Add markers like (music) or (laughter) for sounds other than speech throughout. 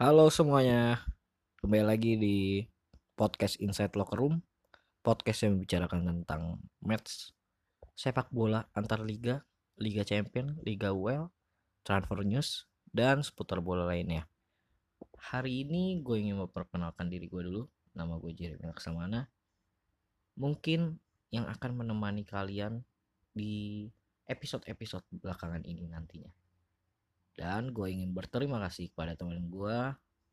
Halo semuanya, kembali lagi di podcast Inside Locker Room, podcast yang membicarakan tentang match sepak bola antar liga, Liga Champion, Liga UEL, transfer news, dan seputar bola lainnya. Hari ini gue ingin memperkenalkan diri gue dulu, nama gue Jeremy Laksamana. Mungkin yang akan menemani kalian di episode-episode belakangan ini nantinya. Dan gue ingin berterima kasih kepada teman gue,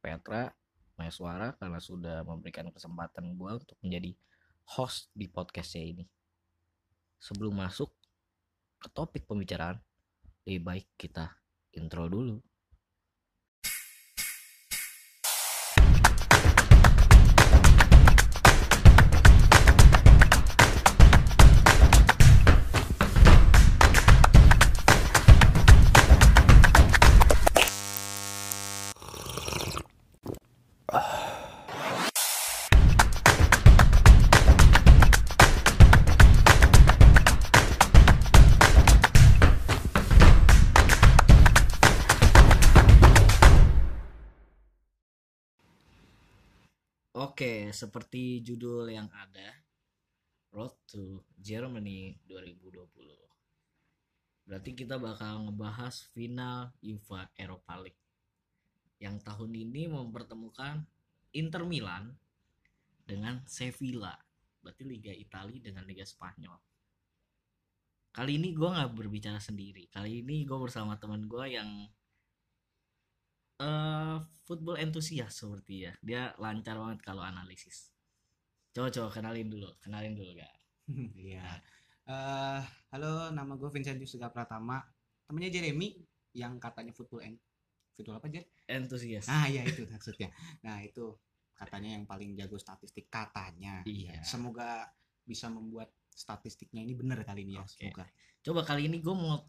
Petra Maeswara, karena sudah memberikan kesempatan gue untuk menjadi host di podcastnya ini. Sebelum masuk ke topik pembicaraan, lebih baik kita intro dulu. Seperti judul yang ada, Road to Germany 2020. Berarti kita bakal ngebahas final UEFA Europa League. Yang tahun ini mempertemukan Inter Milan dengan Sevilla. Berarti Liga Italia dengan Liga Spanyol. Kali ini gue nggak berbicara sendiri. Kali ini gue bersama teman gue yang eh football entusias seperti ya. Dia lancar banget kalau analisis. Coba coba kenalin dulu, kenalin dulu gak? (laughs) Iya. Eh, halo, nama gue Vincent Yusuga Pratama. Temennya Jeremy yang katanya football en football apa Jer? Entusias. Ah iya itu maksudnya. Nah itu katanya yang paling jago statistik katanya. Iya. Semoga bisa membuat statistiknya ini benar kali ini ya. Oke. Semoga. Coba kali ini gue mau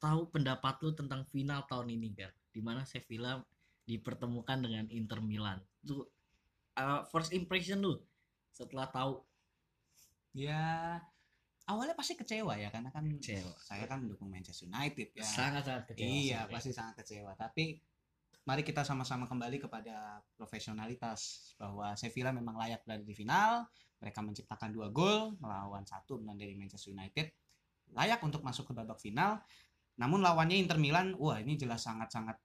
tahu pendapat lu tentang final tahun ini Gar. Di mana Sevilla dipertemukan dengan Inter Milan. Tuh uh, first impression lu setelah tahu Ya awalnya pasti kecewa ya karena kan Kecewa. saya kan mendukung Manchester United ya. sangat sangat kecewa. Iya, pasti sangat kecewa. Tapi mari kita sama-sama kembali kepada profesionalitas bahwa Sevilla memang layak berada di final. Mereka menciptakan dua gol melawan satu menang dari Manchester United. Layak untuk masuk ke babak final. Namun lawannya Inter Milan, wah ini jelas sangat-sangat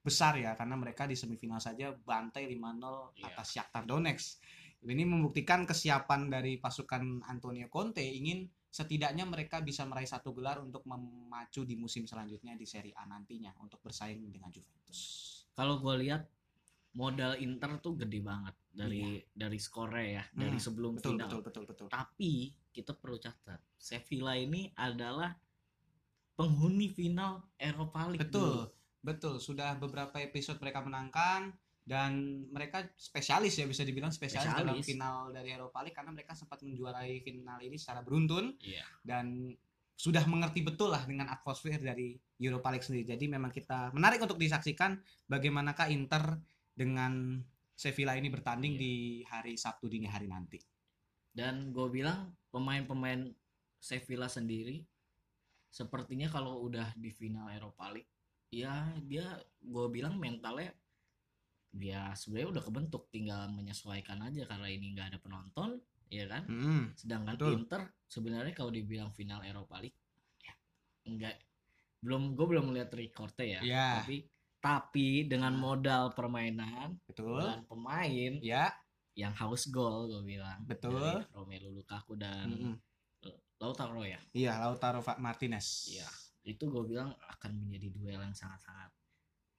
besar ya karena mereka di semifinal saja bantai 5-0 Iya. atas Shakhtar Donetsk. Ini membuktikan kesiapan dari pasukan Antonio Conte ingin setidaknya mereka bisa meraih satu gelar untuk memacu di musim selanjutnya di Serie A nantinya untuk bersaing dengan Juventus. Kalau gue lihat modal Inter tuh gede banget dari dari skornya ya, dari Hmm, sebelum Betul, final. betul, betul, betul. Tapi kita perlu catat, Sevilla ini adalah penghuni final Eropa League. Betul, dulu. betul. Sudah beberapa episode mereka menangkan dan mereka spesialis ya bisa dibilang spesialis, dalam Spesialis. final dari Eropa League karena mereka sempat menjuarai final ini secara beruntun Iya. dan sudah mengerti betul lah dengan atmosfer dari Europa League sendiri. Jadi memang kita menarik untuk disaksikan bagaimanakah Inter dengan Sevilla ini bertanding Iya. di hari Sabtu dini hari nanti. Dan gue bilang pemain-pemain Sevilla sendiri sepertinya kalau udah di final Eropa League, ya dia gue bilang mentalnya dia sebenarnya udah kebentuk, tinggal menyesuaikan aja karena ini nggak ada penonton, ya kan? Hmm, Sedangkan Betul. Inter sebenarnya kalau dibilang final Eropa League, ya enggak belum gue belum melihat recordnya ya, Iya. tapi tapi dengan modal permainan betul. dan pemain Ya, yang haus gol gue bilang Betul. dari Romelu Lukaku dan mm-mm. Lautaro ya iya Lautaro Martinez. Iya. itu gue bilang akan menjadi duel yang sangat-sangat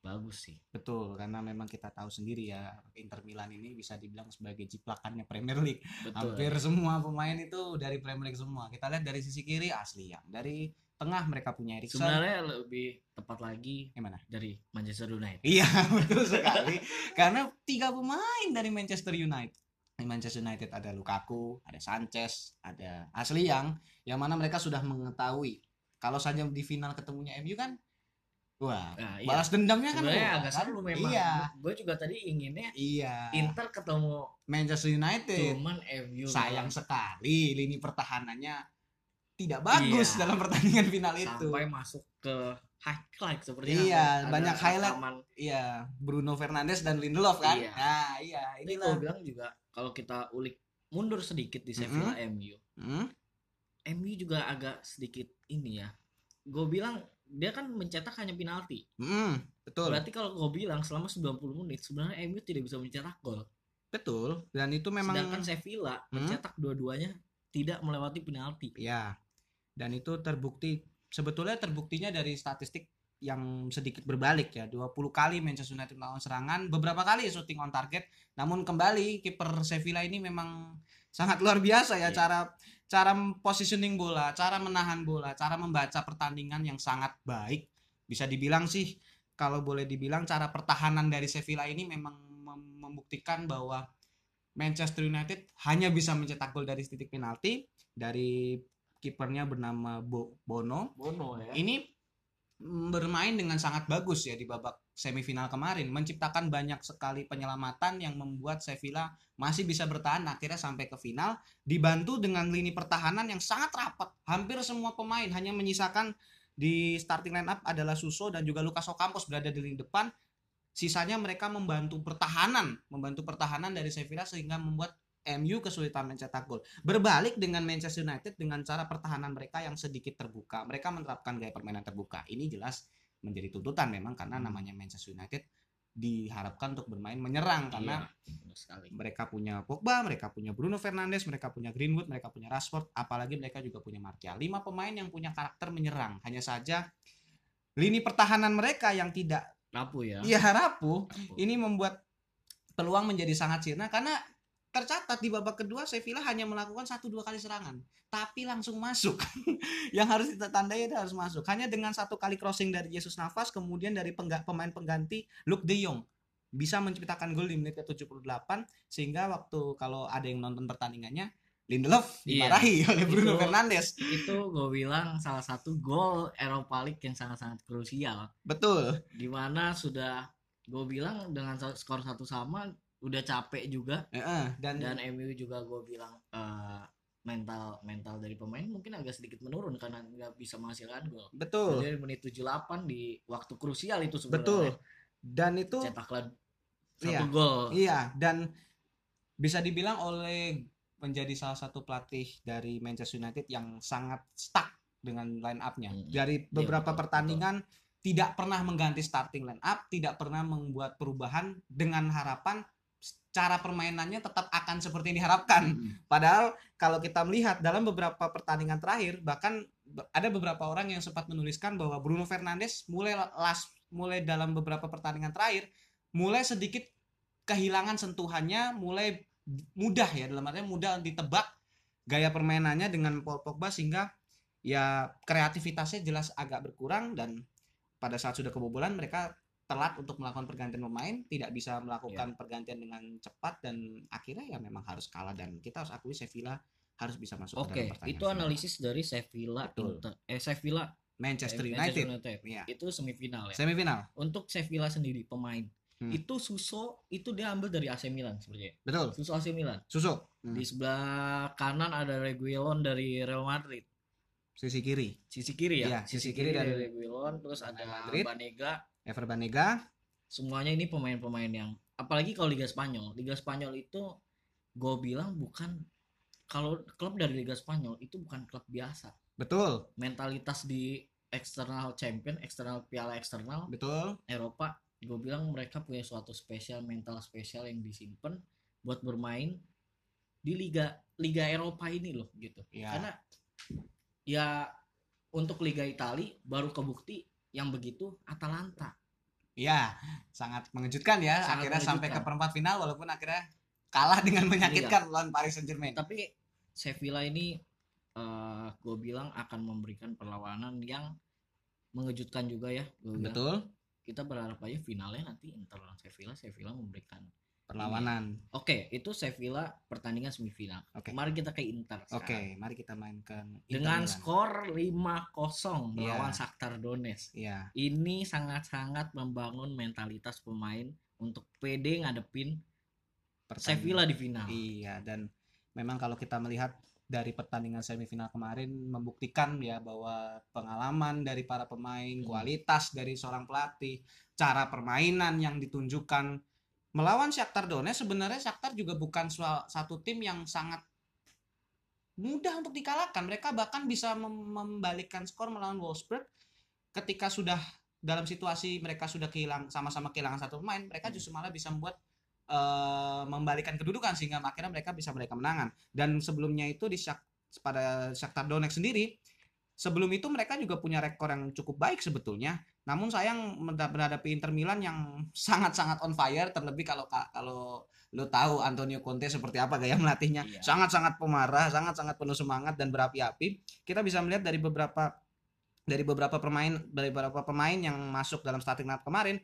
bagus sih Betul, karena memang kita tahu sendiri ya Inter Milan ini bisa dibilang sebagai jiplakannya Premier League. betul Hampir semua pemain itu dari Premier League semua. Kita lihat dari sisi kiri asli yang dari tengah mereka punya Erikson. sebenarnya lebih tepat lagi Gimana? dari Manchester United Iya (laughs) betul sekali. Karena tiga pemain dari Manchester United. Di Manchester United ada Lukaku, ada Sanchez, ada Asli yang yang mana mereka sudah mengetahui kalau saja di final ketemunya MU kan, wah nah, iya. balas dendamnya kan sebenarnya agak kan? seru memang Iya, gue juga tadi inginnya iya. Inter ketemu Manchester United cuman MU sayang sekali lini pertahanannya tidak bagus Iya. dalam pertandingan final itu. sampai masuk ke highlight seperti Iya, ada banyak highlight. rekaman. Iya, Bruno Fernandes dan Lindelof kan? Iya. Nah, iya, Ini inilah. gue bilang juga kalau kita ulik mundur sedikit di Sevilla MU, Hmm? MU juga agak sedikit ini ya. Gue bilang dia kan mencetak hanya penalti. Hmm, betul. Berarti kalau gue bilang selama 90 menit sebenarnya MU tidak bisa mencetak gol. Betul. Dan itu memang Sedangkan Sevilla Hmm? mencetak dua-duanya tidak melewati penalti. ya. Dan itu terbukti sebetulnya terbuktinya dari statistik yang sedikit berbalik ya. 20 kali Manchester United melawan serangan beberapa kali shooting on target. Namun kembali kiper Sevilla ini memang sangat luar biasa ya. Iya. cara cara positioning bola cara menahan bola cara membaca pertandingan yang sangat baik. Bisa dibilang sih kalau boleh dibilang cara pertahanan dari Sevilla ini memang mem- membuktikan bahwa Manchester United hanya bisa mencetak gol dari titik penalti dari kipernya bernama Bo- Bono. Bono ya. ini bermain dengan sangat bagus ya di babak semifinal kemarin. Menciptakan banyak sekali penyelamatan yang membuat Sevilla masih bisa bertahan akhirnya sampai ke final. Dibantu dengan lini pertahanan yang sangat rapat. Hampir semua pemain hanya menyisakan di starting line up adalah Suso dan juga Lucas Ocampos berada di lini depan. Sisanya mereka membantu pertahanan membantu pertahanan dari Sevilla sehingga membuat MU kesulitan mencetak gol Berbalik dengan Manchester United dengan cara pertahanan mereka yang sedikit terbuka. Mereka menerapkan gaya permainan terbuka. Ini jelas menjadi tuntutan memang karena Hmm. namanya Manchester United diharapkan untuk bermain menyerang karena Iya, benar sekali. mereka punya Pogba, mereka punya Bruno Fernandes, mereka punya Greenwood, mereka punya Rashford, apalagi mereka juga punya Martial. Lima pemain yang punya karakter menyerang. Hanya saja lini pertahanan mereka yang tidak Rapuh ya. ya rapuh Rapuh. ini membuat peluang menjadi sangat sirna karena tercatat di babak kedua Sevilla hanya melakukan satu dua kali serangan. Tapi langsung masuk. (laughs) Yang harus kita tandai itu harus masuk. Hanya dengan satu kali crossing dari Jesus Navas kemudian dari pengga- pemain pengganti Luke De Jong. Bisa menciptakan gol di menit ke-78 sehingga waktu kalau ada yang nonton pertandingannya Lindelof Iya. dimarahi (laughs) oleh Bruno Itu- Fernandes. itu gue bilang salah satu gol Eropa League yang sangat-sangat krusial. Betul. Di mana sudah gue bilang dengan skor satu sama udah capek juga. Heeh, dan, dan MU juga gue bilang eh, mental mental dari pemain mungkin agak sedikit menurun karena nggak bisa menghasilkan gol. Betul. Jadi menit 78 di waktu krusial itu sebenarnya. Betul. Dan itu cetaklah satu Iya. gol. Iya, dan bisa dibilang oleh menjadi salah satu pelatih dari Manchester United yang sangat stuck dengan line up-nya. Mm. Dari Iya, beberapa betul, pertandingan tidak pernah mengganti starting line up, tidak pernah membuat perubahan dengan harapan cara permainannya tetap akan seperti yang diharapkan. Mm. Padahal kalau kita melihat dalam beberapa pertandingan terakhir bahkan ada beberapa orang yang sempat menuliskan bahwa Bruno Fernandes mulai las mulai dalam beberapa pertandingan terakhir mulai sedikit kehilangan sentuhannya, mulai mudah ya dalam artinya mudah ditebak gaya permainannya dengan Paul Pogba sehingga ya kreativitasnya jelas agak berkurang dan pada saat sudah kebobolan mereka telat untuk melakukan pergantian pemain, tidak bisa melakukan pergantian dengan cepat dan akhirnya ya memang harus kalah dan kita harus akui Sevilla harus bisa masuk ke Oke, dalam pertandingan itu final. analisis dari Sevilla. Inter, eh Sevilla Manchester United. United. Iya. Itu semifinal ya. Semifinal. Untuk Sevilla sendiri pemain Hmm. itu Suso itu dia ambil dari AC Milan sebenarnya. Betul. Suso AC Milan. Susu. Hmm. Di sebelah kanan ada Reguilon dari Real Madrid. Sisi kiri. Sisi kiri ya. sisi kiri dari Reguilon, terus ada Madrid. Banega. Ever Banega. Semuanya ini pemain-pemain yang apalagi kalau Liga Spanyol. Liga Spanyol itu gue bilang bukan kalau klub dari Liga Spanyol itu bukan klub biasa. Betul. Mentalitas di eksternal champion, eksternal piala eksternal Betul. Eropa, gue bilang mereka punya suatu spesial mental spesial yang disimpan buat bermain di liga liga Eropa ini loh gitu. Iya. Karena ya untuk liga Italia baru kebukti yang begitu Atalanta. Iya, sangat mengejutkan ya. Sangat akhirnya sampai ke mengejutkan. perempat final walaupun akhirnya kalah dengan menyakitkan lawan Paris Saint-Germain. Tapi Sevilla ini eh gue bilang akan memberikan perlawanan yang mengejutkan juga ya. Gua bilang. Betul. Kita berharap aja finalnya nanti Inter lawan Sevilla, Sevilla memberikan Perlawanan. Oke, itu Sevilla pertandingan semifinal. Oke. Mari kita ke Inter. Oke, sekarang. mari kita mainkan Inter Dengan Milan. skor 5-0 Iya. melawan Shakhtar Donetsk. Iya, Ini sangat-sangat membangun mentalitas pemain untuk pede ngadepin pertandingan. Sevilla di final. Iya, dan memang kalau kita melihat dari pertandingan semifinal kemarin membuktikan ya bahwa pengalaman dari para pemain, Hmm. kualitas dari seorang pelatih, cara permainan yang ditunjukkan melawan Shakhtar Donetsk sebenarnya Shakhtar juga bukan satu tim yang sangat mudah untuk dikalahkan. Mereka bahkan bisa mem- membalikkan skor melawan Wolfsburg ketika sudah dalam situasi mereka sudah kehilang sama-sama kehilangan satu pemain, mereka Hmm. justru malah bisa membuat eh, membalikan kedudukan sehingga akhirnya mereka bisa meraih kemenangan. Dan sebelumnya itu di Shak- pada Shakhtar Donetsk sendiri sebelum itu mereka juga punya rekor yang cukup baik sebetulnya. Namun sayang menghadapi Inter Milan yang (laughs) sangat-sangat on fire terlebih kalau kalau lo tahu Antonio Conte seperti apa gaya melatihnya. Iya. Sangat-sangat pemarah, sangat-sangat penuh semangat dan berapi-api. Kita bisa melihat dari beberapa dari beberapa pemain dari beberapa pemain yang masuk dalam starting lineup kemarin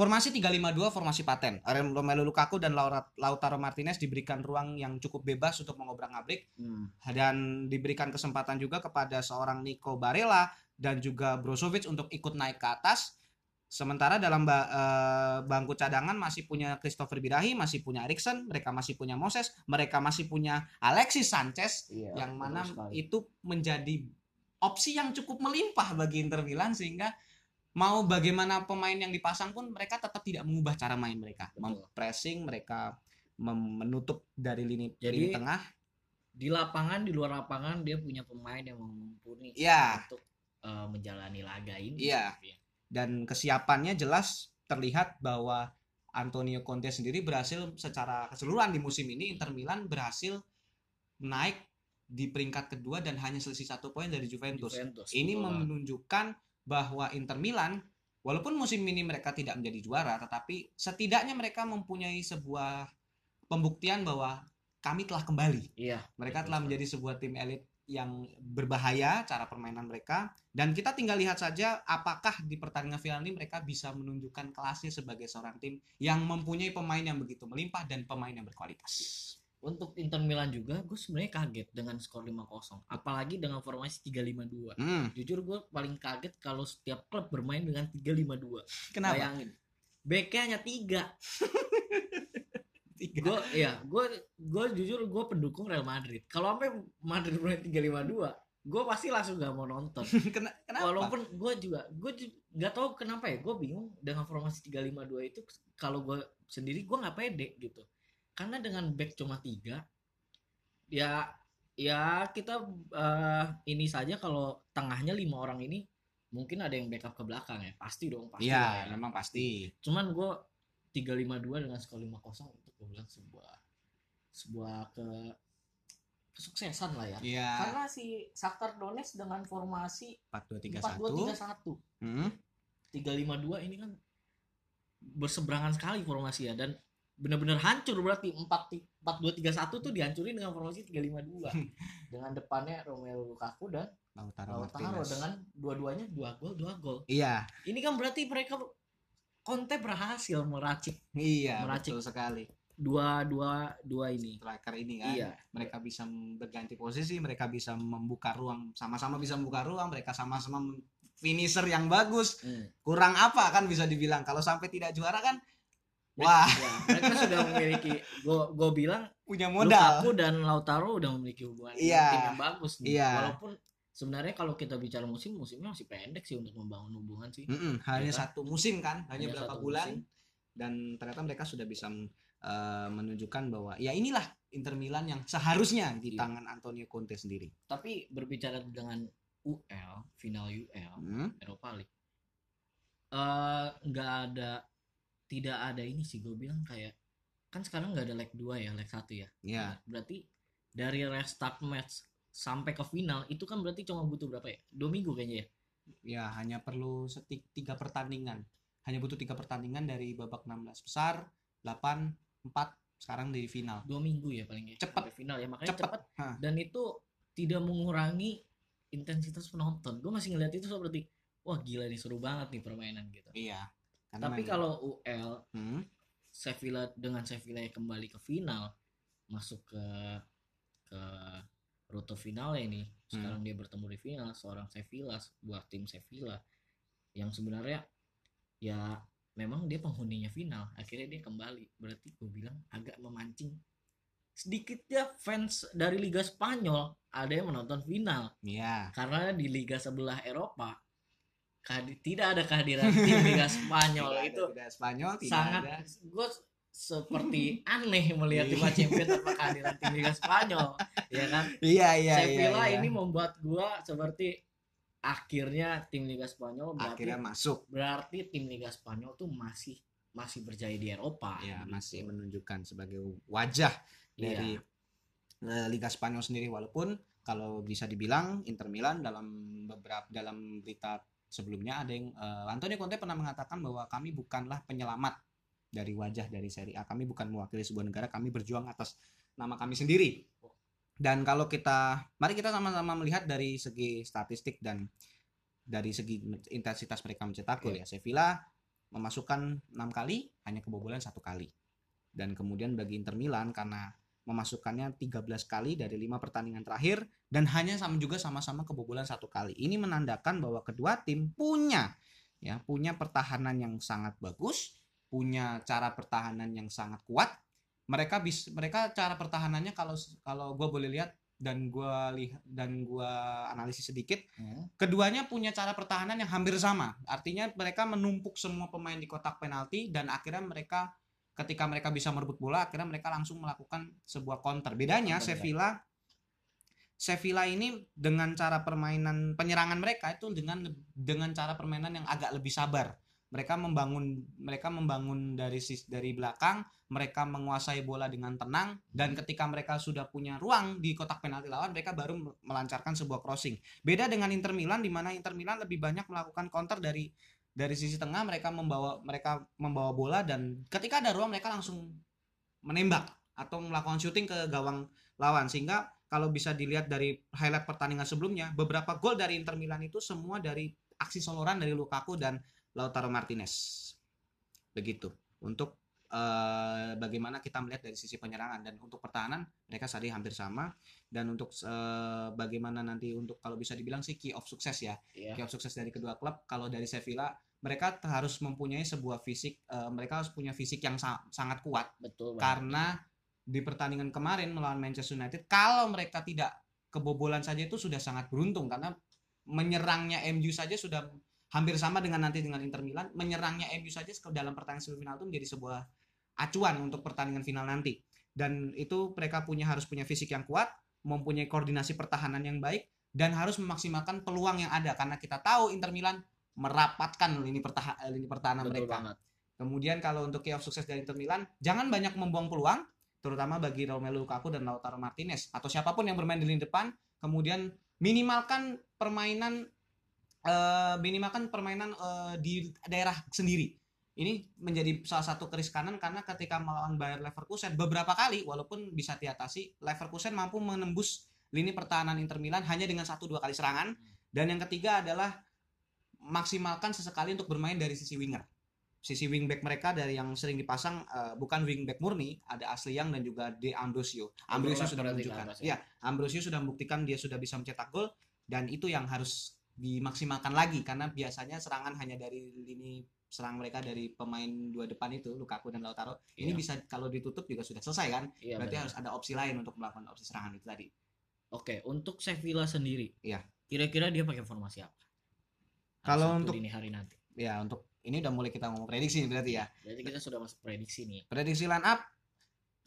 formasi 352 formasi paten. Romelu Lukaku dan Lautaro Martinez diberikan ruang yang cukup bebas untuk mengobrak-abrik Hmm. dan diberikan kesempatan juga kepada seorang Nico Barella dan juga Brozovic untuk ikut naik ke atas. Sementara dalam ba- eh, bangku cadangan masih punya Christopher Birahi, masih punya Erikson, mereka masih punya Moses, mereka masih punya Alexis Sanchez Iya, yang mana itu menjadi opsi yang cukup melimpah bagi Inter Milan sehingga mau bagaimana pemain yang dipasang pun mereka tetap tidak mengubah cara main mereka. Betul. Pressing mereka mem- menutup dari lini Jadi, lini tengah. di lapangan di luar lapangan dia punya pemain yang mumpuni Iya. untuk eh, menjalani laga ini. Iya. dan kesiapannya jelas terlihat bahwa Antonio Conte sendiri berhasil secara keseluruhan di musim ini Inter Milan berhasil naik di peringkat kedua dan hanya selisih satu poin dari Juventus. Juventus. Ini betul menunjukkan bahwa Inter Milan walaupun musim ini mereka tidak menjadi juara tetapi setidaknya mereka mempunyai sebuah pembuktian bahwa kami telah kembali. Iya. Mereka betul telah menjadi sebuah tim elit yang berbahaya cara permainan mereka dan kita tinggal lihat saja apakah di pertandingan final ini mereka bisa menunjukkan kelasnya sebagai seorang tim yang mempunyai pemain yang begitu melimpah dan pemain yang berkualitas. Untuk Inter Milan juga gue sebenarnya kaget dengan skor 5-0. Apalagi dengan formasi 3-5-2. Hmm, Jujur gue paling kaget kalau setiap klub bermain dengan 3-5-2. kenapa? Bayangin. Backnya hanya 3. Tiga. Gue ya, gue gue jujur gue pendukung Real Madrid. Kalau sampai Madrid bermain 3-5-2, gue pasti langsung gak mau nonton. (laughs) Kena- kenapa? Walaupun gue juga gue nggak tahu kenapa ya, gue bingung dengan formasi 352 itu kalau gue sendiri gue nggak pede gitu. Karena dengan back cuma tiga, ya ya kita eh, ini saja kalau tengahnya lima orang ini mungkin ada yang backup ke belakang ya, pasti dong pasti. Iya, ya. memang pasti. Cuman gue 352 dengan skor 5-0 itu gue bilang sebuah sebuah ke kesuksesan lah ya. Iya, Karena si Shakhtar Donetsk dengan formasi 4-2-3-1. 4-2-3-1 Hmm. 352 ini kan berseberangan sekali formasi ya dan benar-benar hancur berarti 4 4-2-3-1 tuh dihancurin dengan formasi 352 dengan depannya Romelu Lukaku dan Lautaro Lautaro dengan dua-duanya dua gol dua gol Iya, ini kan berarti mereka Conte berhasil meracik iya, Meracik. betul sekali. dua dua dua ini Striker ini kan. iya mereka bisa berganti posisi, mereka bisa membuka ruang, sama-sama bisa membuka ruang, mereka sama-sama finisher yang bagus. Hmm. Kurang apa kan bisa dibilang kalau sampai tidak juara kan wah, Ya, mereka sudah memiliki gue bilang punya modal. Lukaku dan Lautaro udah memiliki hubungan Iya. tim yang bagus nih. Iya. Walaupun sebenarnya kalau kita bicara musim, musimnya masih pendek sih untuk membangun hubungan sih. Mm-mm, hanya Ya kan? satu musim kan, hanya, Hanya berapa bulan musim. dan ternyata mereka sudah bisa eh, menunjukkan bahwa ya inilah Inter Milan yang seharusnya di Iya. tangan Antonio Conte sendiri. Tapi berbicara dengan UL, final UL, Hmm, Eropa League. eh nggak ada tidak ada ini sih gue bilang kayak kan sekarang nggak ada leg 2 ya, leg 1 ya. ya, Berarti dari restart match sampai ke final itu kan berarti cuma butuh berapa ya? Dua minggu kayaknya ya. ya hanya perlu setik tiga pertandingan. Hanya butuh tiga pertandingan dari babak 16 besar, 8, 4 sekarang di final. Dua minggu ya paling ya. Cepet. sampai final ya makanya Hah. dan itu tidak mengurangi intensitas penonton. Gue masih ngeliat itu seperti wah gila nih seru banget nih permainan gitu. Iya. Karena Tapi kalau UL Hmm, Sevilla dengan Sevilla kembali ke final masuk ke ke rute final ini Hmm. sekarang dia bertemu di final seorang Sevilla sebuah tim Sevilla yang sebenarnya ya memang dia penghuninya final akhirnya dia kembali berarti gue bilang agak memancing sedikitnya fans dari Liga Spanyol ada yang menonton final Iya. karena di liga sebelah Eropa tidak ada kehadiran tim Liga Spanyol Tidak itu tidak Spanyol tidak sangat ada. gue seperti aneh melihat Iya. Liga Champions tanpa kehadiran tim Liga Spanyol ya kan Iya iya Sevilla iya, iya. ini membuat gua seperti akhirnya tim Liga Spanyol berarti akhirnya masuk. berarti tim Liga Spanyol tuh masih masih berjaya di Eropa Ya, gitu. masih menunjukkan sebagai wajah dari Iya. eh, Liga Spanyol sendiri walaupun kalau bisa dibilang Inter Milan dalam beberapa dalam berita sebelumnya ada yang eh, Antonio Conte pernah mengatakan bahwa kami bukanlah penyelamat dari wajah dari Serie A. Kami bukan mewakili sebuah negara, kami berjuang atas nama kami sendiri. Dan kalau kita mari kita sama-sama melihat dari segi statistik dan dari segi intensitas mereka mencetak gol ya. Sevilla memasukkan enam kali hanya kebobolan satu kali. Dan kemudian bagi Inter Milan karena memasukkannya 13 kali dari lima pertandingan terakhir dan hanya sama juga sama-sama kebobolan satu kali. Ini menandakan bahwa kedua tim punya ya punya pertahanan yang sangat bagus, punya cara pertahanan yang sangat kuat. Mereka bisa mereka cara pertahanannya kalau kalau gue boleh lihat dan gue lihat dan gue analisis sedikit Hmm. keduanya punya cara pertahanan yang hampir sama. Artinya mereka menumpuk semua pemain di kotak penalti dan akhirnya mereka ketika mereka bisa merebut bola akhirnya mereka langsung melakukan sebuah counter. Bedanya Benar. Sevilla Sevilla ini dengan cara permainan penyerangan mereka itu dengan dengan cara permainan yang agak lebih sabar. Mereka membangun mereka membangun dari dari belakang, mereka menguasai bola dengan tenang dan ketika mereka sudah punya ruang di kotak penalti lawan mereka baru melancarkan sebuah crossing. Beda dengan Inter Milan di mana Inter Milan lebih banyak melakukan counter dari dari sisi tengah mereka membawa mereka membawa bola dan ketika ada ruang mereka langsung menembak atau melakukan syuting ke gawang lawan sehingga kalau bisa dilihat dari highlight pertandingan sebelumnya beberapa gol dari Inter Milan itu semua dari aksi soloran dari Lukaku dan Lautaro Martinez. Begitu. Untuk eh, bagaimana kita melihat dari sisi penyerangan. Dan untuk pertahanan mereka tadi hampir sama. Dan untuk eh, bagaimana nanti untuk kalau bisa dibilang sih key of sukses ya. Iya. key of sukses dari kedua klub. Kalau dari Sevilla mereka harus mempunyai sebuah fisik eh, mereka harus punya fisik yang sa- sangat kuat. Betul banget. karena di pertandingan kemarin melawan Manchester United kalau mereka tidak kebobolan saja itu sudah sangat beruntung. Karena menyerangnya MU saja sudah hampir sama dengan nanti dengan Inter Milan. Menyerangnya MU saja ke dalam pertandingan semifinal itu menjadi sebuah acuan untuk pertandingan final nanti dan itu mereka punya harus punya fisik yang kuat mempunyai koordinasi pertahanan yang baik dan harus memaksimalkan peluang yang ada karena kita tahu Inter Milan merapatkan lini pertahanan lini pertahanan betul mereka banget. Kemudian kalau untuk key of sukses dari Inter Milan, jangan banyak membuang peluang, terutama bagi Romelu Lukaku dan Lautaro Martinez atau siapa pun yang bermain di lini depan. Kemudian minimalkan permainan, eh, minimalkan permainan eh, di daerah sendiri. Ini menjadi salah satu keris kanan karena ketika melawan Bayer Leverkusen beberapa kali, walaupun bisa diatasi, Leverkusen mampu menembus lini pertahanan Inter Milan hanya dengan satu dua kali serangan. Dan yang ketiga adalah maksimalkan sesekali untuk bermain dari sisi winger sisi wingback mereka dari yang sering dipasang eh, bukan wingback murni ada Asli Yang dan juga De Ambrosio. Ambrosio sudah menunjukkan. kan, ya? Ya, Ambrosio sudah membuktikan dia sudah bisa mencetak gol dan itu yang harus dimaksimalkan lagi karena biasanya serangan hanya dari lini serang mereka dari pemain dua depan itu Lukaku dan Lautaro. Ini Iya. bisa kalau ditutup juga sudah selesai kan? Iya, Berarti benar. harus ada opsi lain untuk melakukan opsi serangan itu tadi. Oke, untuk Sevilla sendiri. Iya. Kira-kira dia pakai formasi apa? Kalau untuk- dini hari nanti. Ya, untuk ini udah mulai kita ngomong prediksi nih berarti ya. Jadi kita sudah masuk prediksi nih. prediksi line up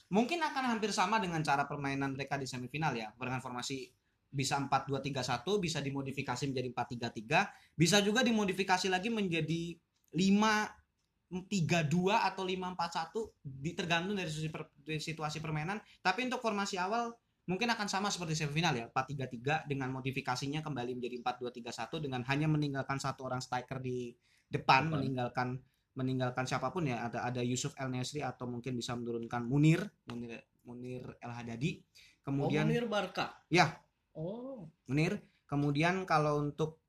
mungkin akan hampir sama dengan cara permainan mereka di semifinal ya dengan formasi bisa 4-2-3-1 bisa dimodifikasi menjadi 4-3-3 bisa juga dimodifikasi lagi menjadi 5-3-2 atau 5-4-1 di- tergantung dari sisi per- dari situasi permainan tapi untuk formasi awal mungkin akan sama seperti semifinal ya 4-3-3 dengan modifikasinya kembali menjadi 4-2-3-1 dengan hanya meninggalkan satu orang striker di depan, Depan. meninggalkan meninggalkan siapa pun ya ada ada Yusuf El Nesri atau mungkin bisa menurunkan Munir Munir Munir El Hadadi kemudian oh, Munir Barca. Ya. Oh, Munir kemudian kalau untuk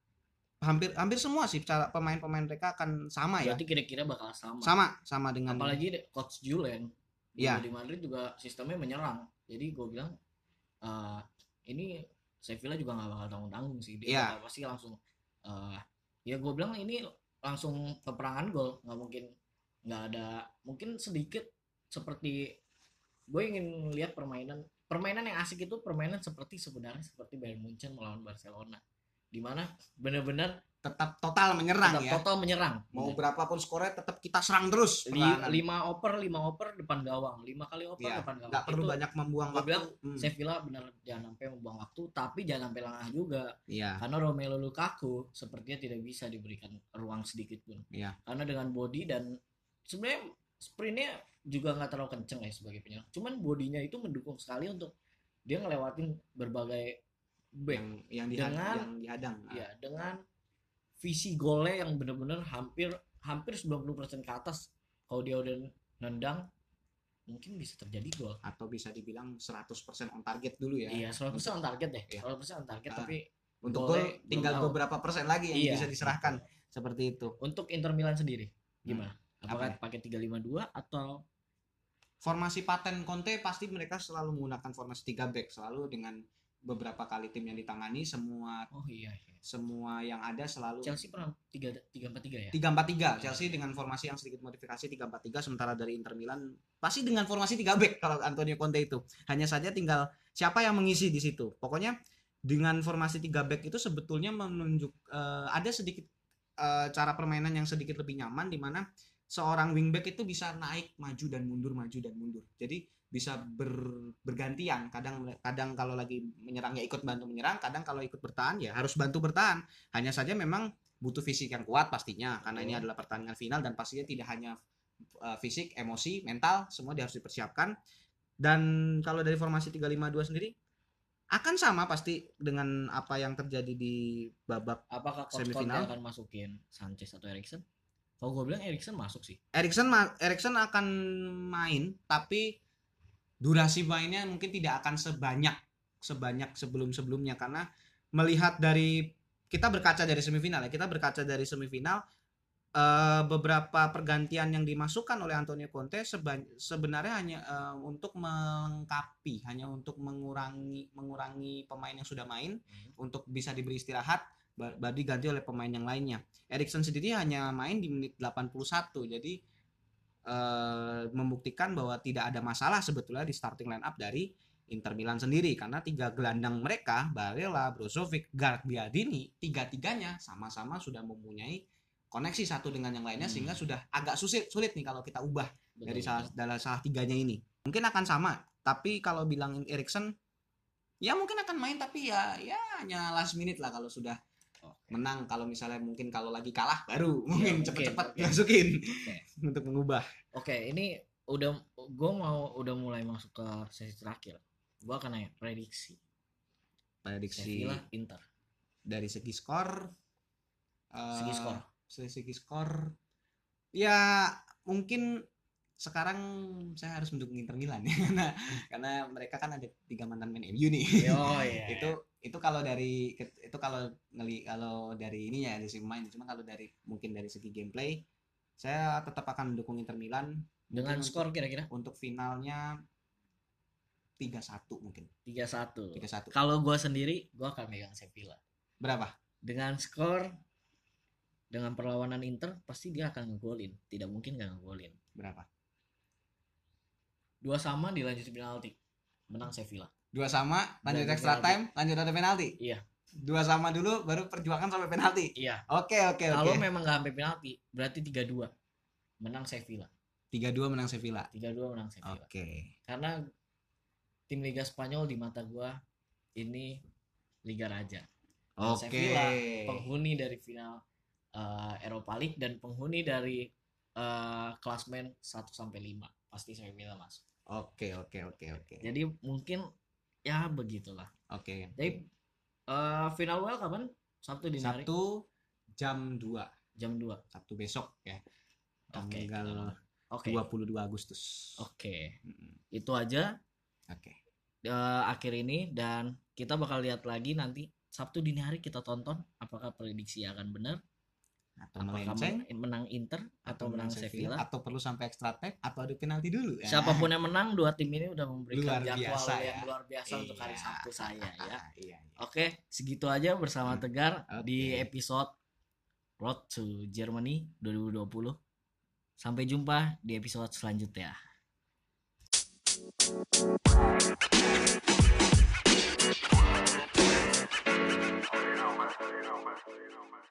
hampir hampir semua sih cara pemain-pemain mereka akan sama ya berarti kira-kira bakal sama. sama sama dengan Apalagi coach Julen Iya. di Madrid juga sistemnya menyerang. Jadi gue bilang eh, ini Sevilla juga nggak bakal tanggung-tanggung sih. Dia Iya. bakal pasti langsung eh, ya gue bilang ini langsung peperangan gol, nggak mungkin nggak ada mungkin sedikit seperti gue ingin lihat permainan permainan yang asik itu permainan seperti sebenarnya seperti Bayern Munchen melawan Barcelona di mana benar-benar tetap total menyerang tetap ya. total menyerang. Mau berapapun skornya tetap kita serang terus Li- lima oper lima oper depan gawang. Lima kali oper Iya, depan gawang. Nggak perlu Itu banyak membuang waktu bilang, Hmm, Sevilla benar jangan sampai membuang waktu tapi jangan sampai lengah juga. Iya. Karena Romelu Lukaku sepertinya tidak bisa diberikan ruang sedikit pun. Iya. karena dengan body dan sebenarnya sprintnya juga nggak terlalu kenceng ya sebagai penyerang. Cuman bodinya itu mendukung sekali untuk dia ngelewatin berbagai back yang yang, dihad- Dengan- yang dihadang ya dengan visi golnya yang benar-benar hampir hampir 90% ke atas. Kalau dia udah nendang mungkin bisa terjadi gol. Atau bisa dibilang 100% on target dulu ya. Iya 100% on target deh. Iya. 100% on target Ah. tapi untuk gol belum tinggal tahu. beberapa persen lagi yang Iya, bisa diserahkan. Seperti itu. Untuk Inter Milan sendiri gimana? Apakah Apa pakai 352 atau formasi paten Conte pasti mereka selalu menggunakan formasi 3 back selalu dengan beberapa kali tim yang ditangani semua oh iya, iya. semua yang ada selalu Chelsea pernah 3 343 ya? 3-4-3 Chelsea dengan formasi yang sedikit modifikasi 3-4-3 sementara dari Inter Milan pasti dengan formasi 3 back kalau Antonio Conte itu. Hanya saja tinggal siapa yang mengisi di situ. Pokoknya dengan formasi 3 back itu sebetulnya menunjuk eh, ada sedikit eh, cara permainan yang sedikit lebih nyaman di mana seorang wingback itu bisa naik maju dan mundur maju dan mundur. Jadi bisa ber- bergantian kadang kadang kalau lagi menyerang ya ikut bantu menyerang kadang kalau ikut bertahan ya harus bantu bertahan hanya saja memang butuh fisik yang kuat pastinya karena ini Betul. adalah pertandingan final dan pastinya tidak hanya uh, fisik, emosi, mental semua dia harus dipersiapkan. Dan kalau dari formasi 352 sendiri akan sama pasti dengan apa yang terjadi di babak apakah Coach Semifinal? Akan masukin Sanchez atau Erikson kalau gue bilang Erikson masuk sih Erikson ma- Erikson akan main tapi durasi mainnya mungkin tidak akan sebanyak sebanyak sebelum-sebelumnya karena melihat dari kita berkaca dari semifinal ya kita berkaca dari semifinal eh, beberapa pergantian yang dimasukkan oleh Antonio Conte seban- sebenarnya hanya eh, untuk melengkapi hanya untuk mengurangi mengurangi pemain yang sudah main untuk bisa diberi istirahat ba- baru diganti oleh pemain yang lainnya. Erikson sendiri hanya main di menit 81 jadi eh, membuktikan bahwa tidak ada masalah sebetulnya di starting line up dari Inter Milan sendiri karena tiga gelandang mereka Barella, Brozovic, Gagliardini tiga-tiganya sama-sama sudah mempunyai koneksi satu dengan yang lainnya Hmm. sehingga sudah agak sulit sulit nih kalau kita ubah Betul, dari salah dalam salah tiganya ini. Mungkin akan sama, tapi kalau bilangin Erikson ya mungkin akan main tapi ya ya hanya last minute lah kalau sudah. Menang kalau misalnya mungkin kalau lagi kalah baru mungkin mungkin, cepet-cepet oke. masukin Oke. (laughs) untuk mengubah. Oke, ini udah gue mau udah mulai masuk ke sesi terakhir. Gue akan nanya prediksi Prediksi Sevilla Inter. dari segi skor eh, Segi skor. dari segi skor ya mungkin sekarang saya harus mendukung Inter Milan ya (laughs) karena karena mereka kan ada tiga mantan main MU nih Oh iya. (laughs) itu itu kalau dari itu kalau ngeli kalau dari ini ya dari main cuma kalau dari mungkin dari segi gameplay saya tetap akan mendukung Inter Milan dengan skor kira-kira untuk finalnya 3-1 mungkin 3-1. 3-1 Kalau gue sendiri, gue akan megang Sevilla. berapa Dengan skor dengan perlawanan Inter pasti dia akan ngegolin. Tidak mungkin gak ngegolin. berapa Dua sama dilanjut penalti. Menang Sevilla. Dua sama lanjut extra penalti. time lanjut ada penalti Iya. dua sama dulu baru perjuangan sampai penalti Iya. oke oke oke Kalau memang gak sampai penalti, berarti 3-2. Menang Sevilla. 3-2 menang Sevilla 3-2 menang Sevilla. oke Karena tim Liga Spanyol di mata gua ini Liga Raja. Oke Sevilla penghuni dari final eh, Eropa League dan penghuni dari eh, klasmen 1 sampai 5 pasti Sevilla masuk. oke oke oke oke Jadi mungkin ya begitulah. oke Jadi eh, final well kapan? Sabtu dini hari Sabtu jam 2 jam 2. Sabtu besok ya tanggal Oke. 22 Agustus Oke. Mm-mm. Itu aja oke eh, akhir ini dan kita bakal lihat lagi nanti Sabtu dini hari kita tonton apakah prediksi akan benar atau apakah melenceng men- menang Inter atau menang Sevilla. atau perlu sampai extra time atau ada penalti dulu ya. Siapa pun yang menang dua tim ini udah memberikan Luar jadwal biasa yang ya. luar biasa untuk hari Iya. Sabtu saya (laughs) ya. iya, iya. Oke, segitu aja bersama Hmm. Tegar Oke. di episode Road to Germany 2020. Sampai jumpa di episode selanjutnya. You know, man. You know, man. You know, man.